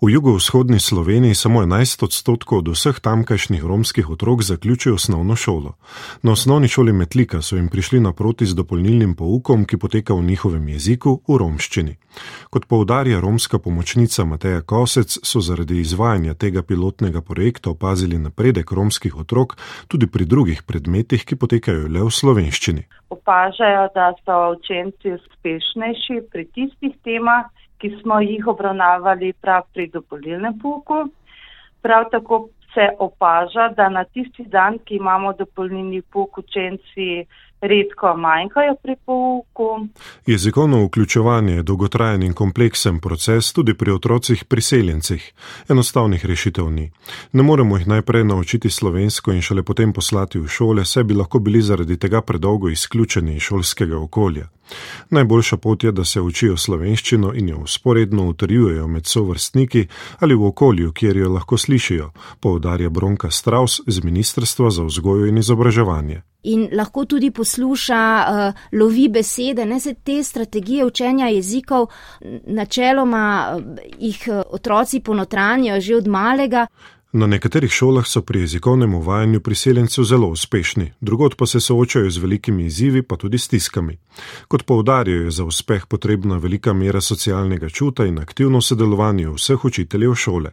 V jugovzhodni Sloveniji samo 11 odstotkov od vseh tamkajšnjih romskih otrok zaključijo osnovno šolo. Na osnovni šoli Metlika so jim prišli naproti z dopolnilnim poukom, ki poteka v njihovem jeziku, v romščini. Kot poudarja romska pomočnica Mateja Kosec, so zaradi izvajanja tega pilotnega projekta opazili napredek romskih otrok tudi pri drugih predmetih, ki potekajo le v slovenščini. Opažajo, da so učenci uspešnejši pri tistih temah, ki smo jih obravnavali prav pri dopolnilnem pouku. Prav tako se opaža, da na tisti dan, ki imamo dopolnilni pouk, učenci redko manjkajo pri pouku. Jezikovno vključevanje je dolgotrajen in kompleksen proces tudi pri otrocih priseljencih. Enostavnih rešitev ni. Ne moremo jih najprej naučiti slovensko in šele potem poslati v šole, saj bi lahko bili zaradi tega predolgo izključeni iz šolskega okolja. Najboljša pot je, da se učijo slovenščino in jo usporedno utrjujejo med sovrstniki ali v okolju, kjer jo lahko slišijo, poudarja Bronka Strauss z Ministrstva za vzgojo in izobraževanje. In lahko tudi posluša, uh, lovi besede, ne se te strategije učenja jezikov, načeloma uh, jih uh, otroci ponotranjajo že od malega. Na nekaterih šolah so pri jezikovnem uvajanju priseljencev zelo uspešni, drugod pa se soočajo z velikimi izzivi, pa tudi stiskami. Kot poudarjajo, je za uspeh potrebna velika mera socialnega čuta in aktivno sodelovanje vseh učiteljev šole.